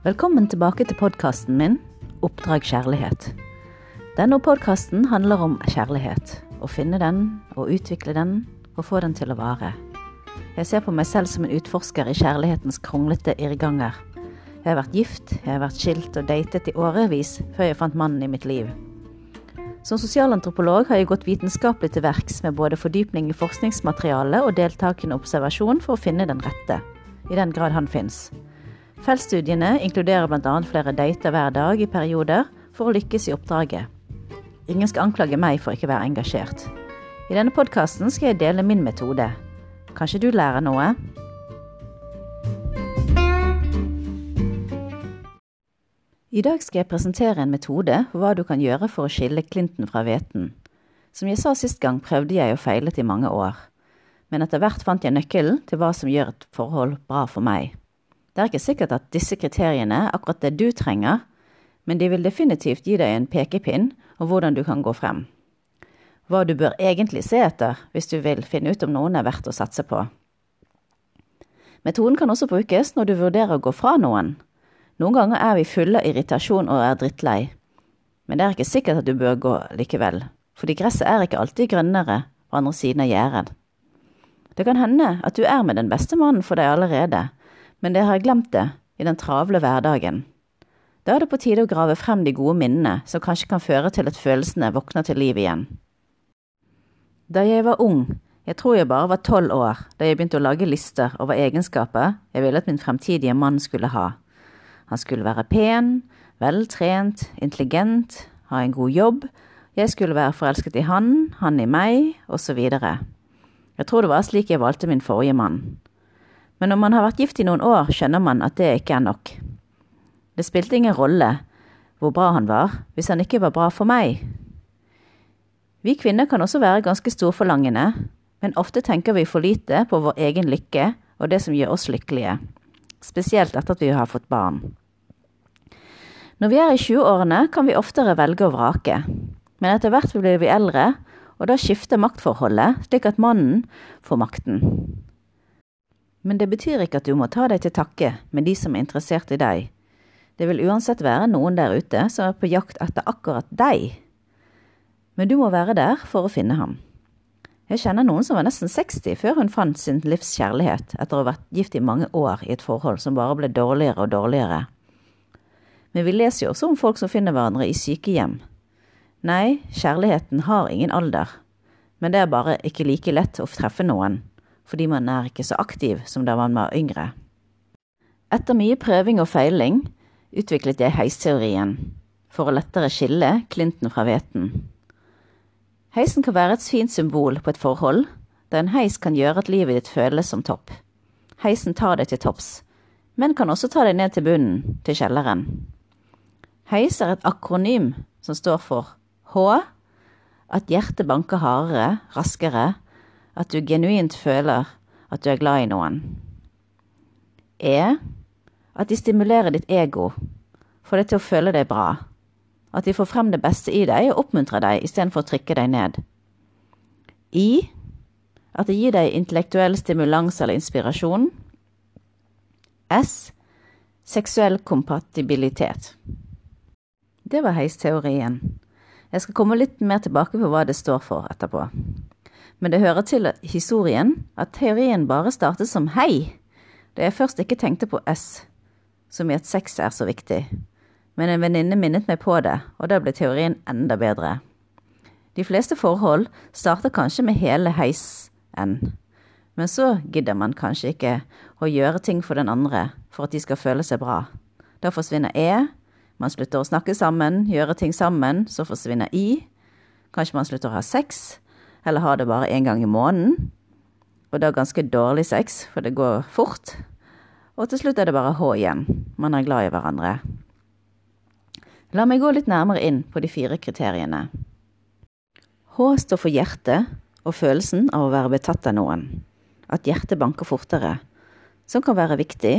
Velkommen tilbake til podkasten min Oppdrag kjærlighet. Denne podkasten handler om kjærlighet. Å finne den, å utvikle den, og få den til å vare. Jeg ser på meg selv som en utforsker i kjærlighetens kronglete irrganger. Jeg har vært gift, jeg har vært skilt og datet i årevis før jeg fant mannen i mitt liv. Som sosialantropolog har jeg gått vitenskapelig til verks med både fordypning i forskningsmateriale og deltakende observasjon for å finne den rette, i den grad han fins. Feltstudiene inkluderer bl.a. flere dater hver dag i perioder for å lykkes i oppdraget. Ingen skal anklage meg for ikke å være engasjert. I denne podkasten skal jeg dele min metode. Kanskje du lærer noe? I dag skal jeg presentere en metode for hva du kan gjøre for å skille klinten fra hveten. Som jeg sa sist gang, prøvde jeg og feilet i mange år. Men etter hvert fant jeg nøkkelen til hva som gjør et forhold bra for meg. Det er ikke sikkert at disse kriteriene er akkurat det du trenger, men de vil definitivt gi deg en pekepinn om hvordan du kan gå frem. Hva du bør egentlig se etter hvis du vil finne ut om noen er verdt å satse på. Metoden kan også brukes når du vurderer å gå fra noen. Noen ganger er vi fulle av irritasjon og er drittlei. Men det er ikke sikkert at du bør gå likevel, fordi gresset er ikke alltid grønnere på andre siden av gjerdet. Det kan hende at du er med den beste mannen for deg allerede, men det har jeg glemt det i den travle hverdagen. Da er det på tide å grave frem de gode minnene som kanskje kan føre til at følelsene våkner til liv igjen. Da jeg var ung, jeg tror jeg bare var tolv år, da jeg begynte å lage lister over egenskaper jeg ville at min fremtidige mann skulle ha. Han skulle være pen, veltrent, intelligent, ha en god jobb, jeg skulle være forelsket i han, han i meg, osv. Jeg tror det var slik jeg valgte min forrige mann. Men når man har vært gift i noen år, skjønner man at det ikke er nok. Det spilte ingen rolle hvor bra han var, hvis han ikke var bra for meg. Vi kvinner kan også være ganske storforlangende, men ofte tenker vi for lite på vår egen lykke og det som gjør oss lykkelige, spesielt etter at vi har fått barn. Når vi er i 20-årene, kan vi oftere velge å vrake, men etter hvert blir vi eldre, og da skifter maktforholdet slik at mannen får makten. Men det betyr ikke at du må ta deg til takke med de som er interessert i deg, det vil uansett være noen der ute som er på jakt etter akkurat deg. Men du må være der for å finne ham. Jeg kjenner noen som var nesten 60 før hun fant sin livs kjærlighet etter å ha vært gift i mange år i et forhold som bare ble dårligere og dårligere. Men vi leser jo også om folk som finner hverandre i sykehjem. Nei, kjærligheten har ingen alder, men det er bare ikke like lett å treffe noen, fordi man er ikke så aktiv som da man var yngre. Etter mye prøving og feiling utviklet jeg heisteorien for å lettere skille klinten fra hveten. Heisen kan være et fint symbol på et forhold, da en heis kan gjøre at livet ditt føles som topp. Heisen tar deg til topps, men kan også ta deg ned til bunnen, til kjelleren. Heis er et akronym som står for H, at hjertet banker hardere, raskere, at du genuint føler at du er glad i noen. E, at de stimulerer ditt ego, får deg til å føle deg bra. At de får frem det beste i deg og oppmuntrer deg istedenfor å trykke deg ned. I at det gir deg intellektuell stimulans eller inspirasjon. S seksuell kompatibilitet. Det var heisteorien. Jeg skal komme litt mer tilbake på hva det står for etterpå. Men det hører til historien at teorien bare startet som hei, da jeg først ikke tenkte på S som i at sex er så viktig. Men en venninne minnet meg på det, og da ble teorien enda bedre. De fleste forhold starter kanskje med hele heisen, men så gidder man kanskje ikke å gjøre ting for den andre for at de skal føle seg bra. Da forsvinner E, man slutter å snakke sammen, gjøre ting sammen, så forsvinner I. Kanskje man slutter å ha sex, eller har det bare én gang i måneden. Og da ganske dårlig sex, for det går fort. Og til slutt er det bare H igjen. Man er glad i hverandre. La meg gå litt nærmere inn på de fire kriteriene. H står for hjertet og følelsen av å være betatt av noen. At hjertet banker fortere. Som kan være viktig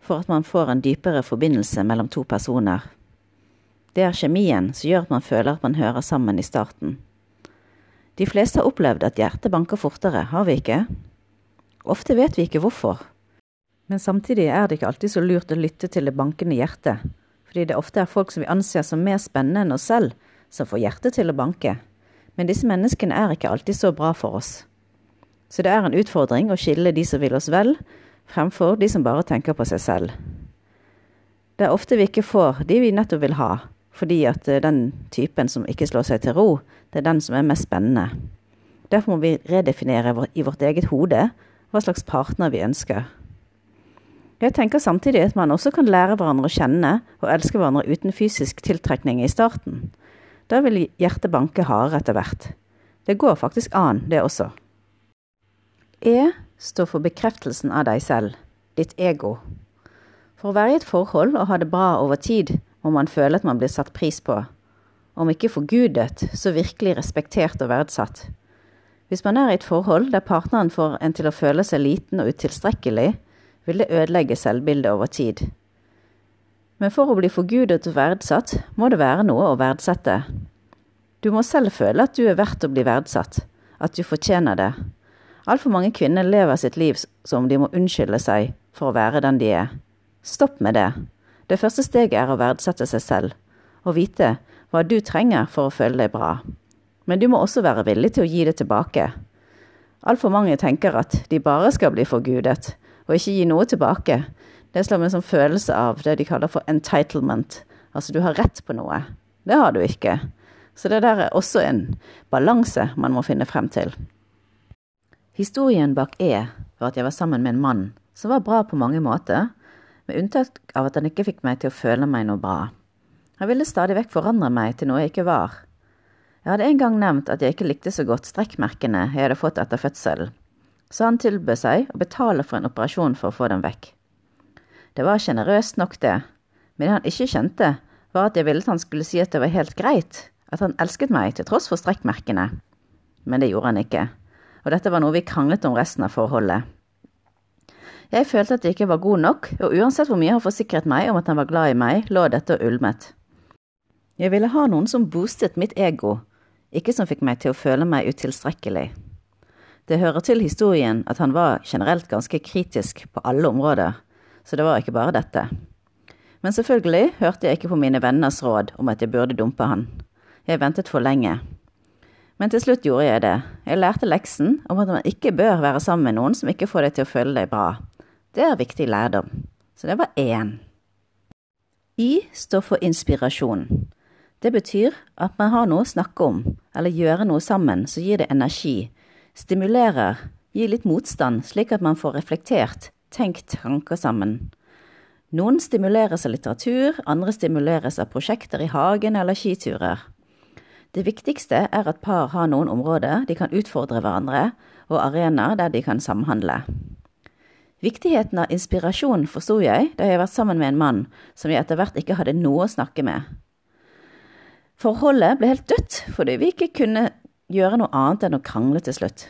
for at man får en dypere forbindelse mellom to personer. Det er kjemien som gjør at man føler at man hører sammen i starten. De fleste har opplevd at hjertet banker fortere, har vi ikke? Ofte vet vi ikke hvorfor. Men samtidig er det ikke alltid så lurt å lytte til det bankende hjertet, fordi det ofte er folk som vi anser som mer spennende enn oss selv, som får hjertet til å banke. Men disse menneskene er ikke alltid så bra for oss. Så det er en utfordring å skille de som vil oss vel, fremfor de som bare tenker på seg selv. Det er ofte vi ikke får de vi nettopp vil ha, fordi at eh, den typen som ikke slår seg til ro, det er den som er mest spennende. Derfor må vi redefinere i vårt eget hode hva slags partner vi ønsker. Jeg tenker samtidig at man også kan lære hverandre å kjenne og elske hverandre uten fysisk tiltrekning i starten. Da vil hjertet banke hardere etter hvert. Det går faktisk an, det også. E står for bekreftelsen av deg selv, ditt ego. For å være i et forhold og ha det bra over tid, må man føle at man blir satt pris på. Om ikke forgudet, så virkelig respektert og verdsatt. Hvis man er i et forhold der partneren får en til å føle seg liten og utilstrekkelig, vil det ødelegge selvbildet over tid. Men for å bli forgudet og verdsatt, må det være noe å verdsette. Du må selv føle at du er verdt å bli verdsatt, at du fortjener det. Altfor mange kvinner lever sitt liv som de må unnskylde seg for å være den de er. Stopp med det. Det første steget er å verdsette seg selv, og vite hva du trenger for å føle deg bra. Men du må også være villig til å gi det tilbake. Altfor mange tenker at de bare skal bli forgudet, og ikke gi noe tilbake. Det slår meg som følelse av det de kaller for entitlement. Altså, du har rett på noe. Det har du ikke. Så det der er også en balanse man må finne frem til. Historien bak E var at jeg var sammen med en mann som var bra på mange måter, med unntak av at han ikke fikk meg til å føle meg noe bra. Han ville stadig vekk forandre meg til noe jeg ikke var. Jeg hadde en gang nevnt at jeg ikke likte så godt strekkmerkene jeg hadde fått etter fødselen, så han tilbød seg å betale for en operasjon for å få dem vekk. Det var sjenerøst nok, det, men det han ikke kjente, var at jeg ville at han skulle si at det var helt greit, at han elsket meg til tross for strekkmerkene. Men det gjorde han ikke og dette var noe vi kranglet om resten av forholdet. Jeg følte at jeg ikke var god nok, og uansett hvor mye han forsikret meg om at han var glad i meg, lå dette og ulmet. Jeg ville ha noen som boostet mitt ego, ikke som fikk meg til å føle meg utilstrekkelig. Det hører til historien at han var generelt ganske kritisk på alle områder, så det var ikke bare dette. Men selvfølgelig hørte jeg ikke på mine venners råd om at jeg burde dumpe han. Jeg ventet for lenge. Men til slutt gjorde jeg det. Jeg lærte leksen om at man ikke bør være sammen med noen som ikke får deg til å føle deg bra. Det er viktig lærdom. Så det var én. I står for inspirasjon. Det betyr at man har noe å snakke om, eller gjøre noe sammen som gir det energi, stimulerer, gir litt motstand, slik at man får reflektert, tenkt tanker sammen. Noen stimuleres av litteratur, andre stimuleres av prosjekter i hagen eller skiturer. Det viktigste er at par har noen områder de kan utfordre hverandre, og arenaer der de kan samhandle. Viktigheten av inspirasjon forsto jeg da jeg har vært sammen med en mann som jeg etter hvert ikke hadde noe å snakke med. Forholdet ble helt dødt fordi vi ikke kunne gjøre noe annet enn å krangle til slutt.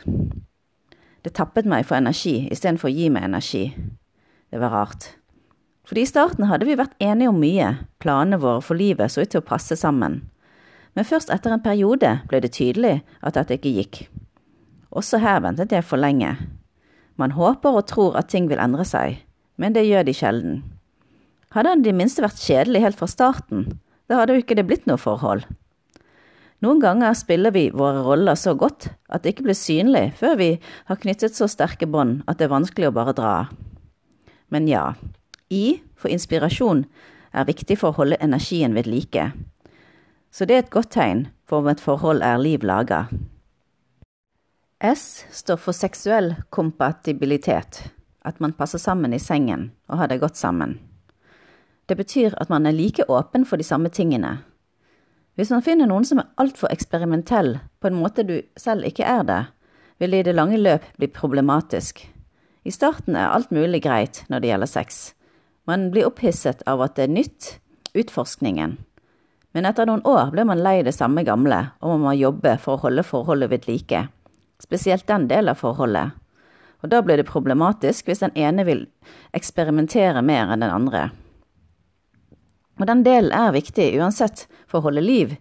Det tappet meg for energi istedenfor å gi meg energi. Det var rart. Fordi i starten hadde vi vært enige om mye, planene våre for livet så ut til å passe sammen men først etter en periode ble det tydelig at dette ikke gikk. Også her ventet jeg for lenge. Man håper og tror at ting vil endre seg, men det gjør de sjelden. Hadde han i det minste vært kjedelig helt fra starten, da hadde jo ikke det blitt noe forhold. Noen ganger spiller vi våre roller så godt at det ikke blir synlig før vi har knyttet så sterke bånd at det er vanskelig å bare dra. Men ja, I for inspirasjon er viktig for å holde energien ved like, så det er et godt tegn for om et forhold er liv laga. S står for seksuell kompatibilitet, at man passer sammen i sengen og har det godt sammen. Det betyr at man er like åpen for de samme tingene. Hvis man finner noen som er altfor eksperimentell på en måte du selv ikke er det, vil det i det lange løp bli problematisk. I starten er alt mulig greit når det gjelder sex. Man blir opphisset av at det er nytt, utforskningen. Men etter noen år blir man lei det samme gamle, og man må jobbe for å holde forholdet ved like. Spesielt den delen av forholdet. Og da blir det problematisk hvis den ene vil eksperimentere mer enn den andre. Og den delen er viktig uansett for å holde liv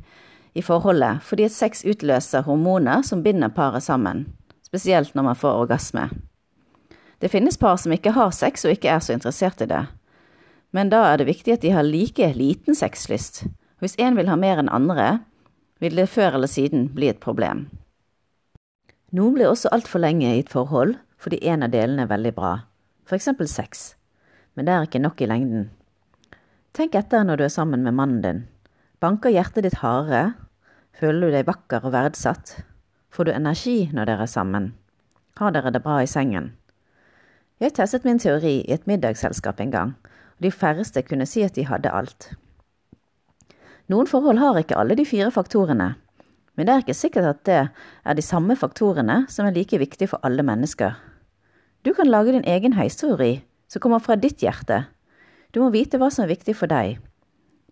i forholdet, fordi at sex utløser hormoner som binder paret sammen, spesielt når man får orgasme. Det finnes par som ikke har sex og ikke er så interessert i det. Men da er det viktig at de har like liten sexlyst. Hvis én vil ha mer enn andre, vil det før eller siden bli et problem. Noen blir også altfor lenge i et forhold fordi en av delene er veldig bra, eksempel sex, men det er ikke nok i lengden. Tenk etter når du er sammen med mannen din. Banker hjertet ditt hardere? Føler du deg vakker og verdsatt? Får du energi når dere er sammen? Har dere det bra i sengen? Jeg testet min teori i et middagsselskap en gang, og de færreste kunne si at de hadde alt. Noen forhold har ikke alle de fire faktorene, men det er ikke sikkert at det er de samme faktorene som er like viktige for alle mennesker. Du kan lage din egen heisteori som kommer fra ditt hjerte. Du må vite hva som er viktig for deg.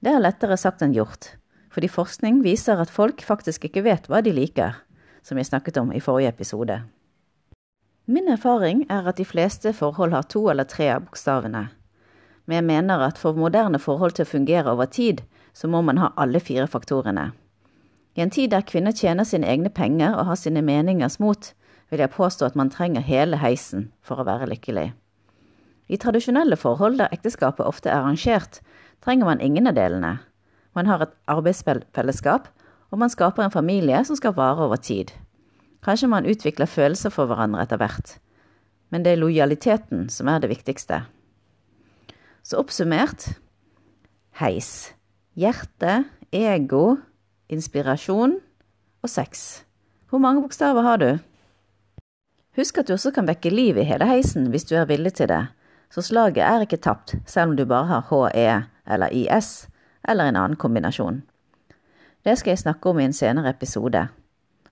Det er lettere sagt enn gjort, fordi forskning viser at folk faktisk ikke vet hva de liker, som jeg snakket om i forrige episode. Min erfaring er at de fleste forhold har to eller tre av bokstavene. Men jeg mener at for moderne forhold til å fungere over tid, så må man ha alle fire faktorene. I en tid der kvinner tjener sine egne penger og har sine meningers mot, vil jeg påstå at man trenger hele heisen for å være lykkelig. I tradisjonelle forhold der ekteskapet ofte er arrangert, trenger man ingen av delene. Man har et arbeidsfellesskap, og man skaper en familie som skal vare over tid. Kanskje man utvikler følelser for hverandre etter hvert. Men det er lojaliteten som er det viktigste. Så oppsummert heis. Hjerte, ego, inspirasjon og sex. Hvor mange bokstaver har du? Husk at du også kan vekke liv i hele heisen hvis du er villig til det, så slaget er ikke tapt selv om du bare har HE eller IS eller en annen kombinasjon. Det skal jeg snakke om i en senere episode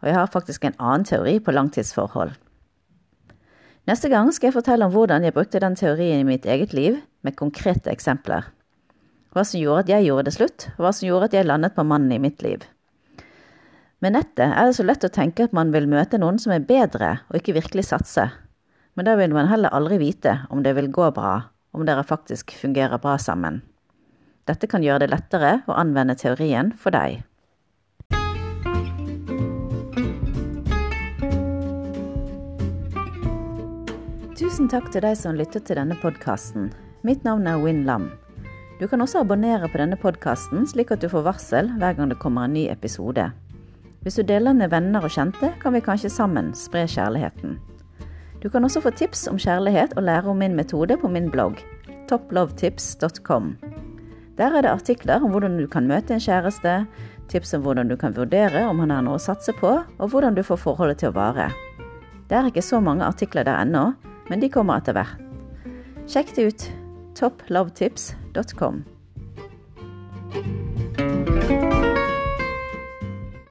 og jeg har faktisk en annen teori på langtidsforhold. Neste gang skal jeg fortelle om hvordan jeg brukte den teorien i mitt eget liv, med konkrete eksempler. Hva som gjorde at jeg gjorde det slutt, hva som gjorde at jeg landet på mannen i mitt liv. Med nettet er det så lett å tenke at man vil møte noen som er bedre, og ikke virkelig satse. Men da vil man heller aldri vite om det vil gå bra, om dere faktisk fungerer bra sammen. Dette kan gjøre det lettere å anvende teorien for deg. Tusen takk til deg som lyttet til denne podkasten. Mitt navn er Win Lam. Du kan også abonnere på denne podkasten, slik at du får varsel hver gang det kommer en ny episode. Hvis du deler med venner og kjente, kan vi kanskje sammen spre kjærligheten. Du kan også få tips om kjærlighet og lære om min metode på min blogg, topplovetips.com. Der er det artikler om hvordan du kan møte en kjæreste, tips om hvordan du kan vurdere om han har noe å satse på, og hvordan du får forholdet til å vare. Det er ikke så mange artikler der ennå, men de kommer etter hvert. Sjekk det ut. TopLoveTips.com.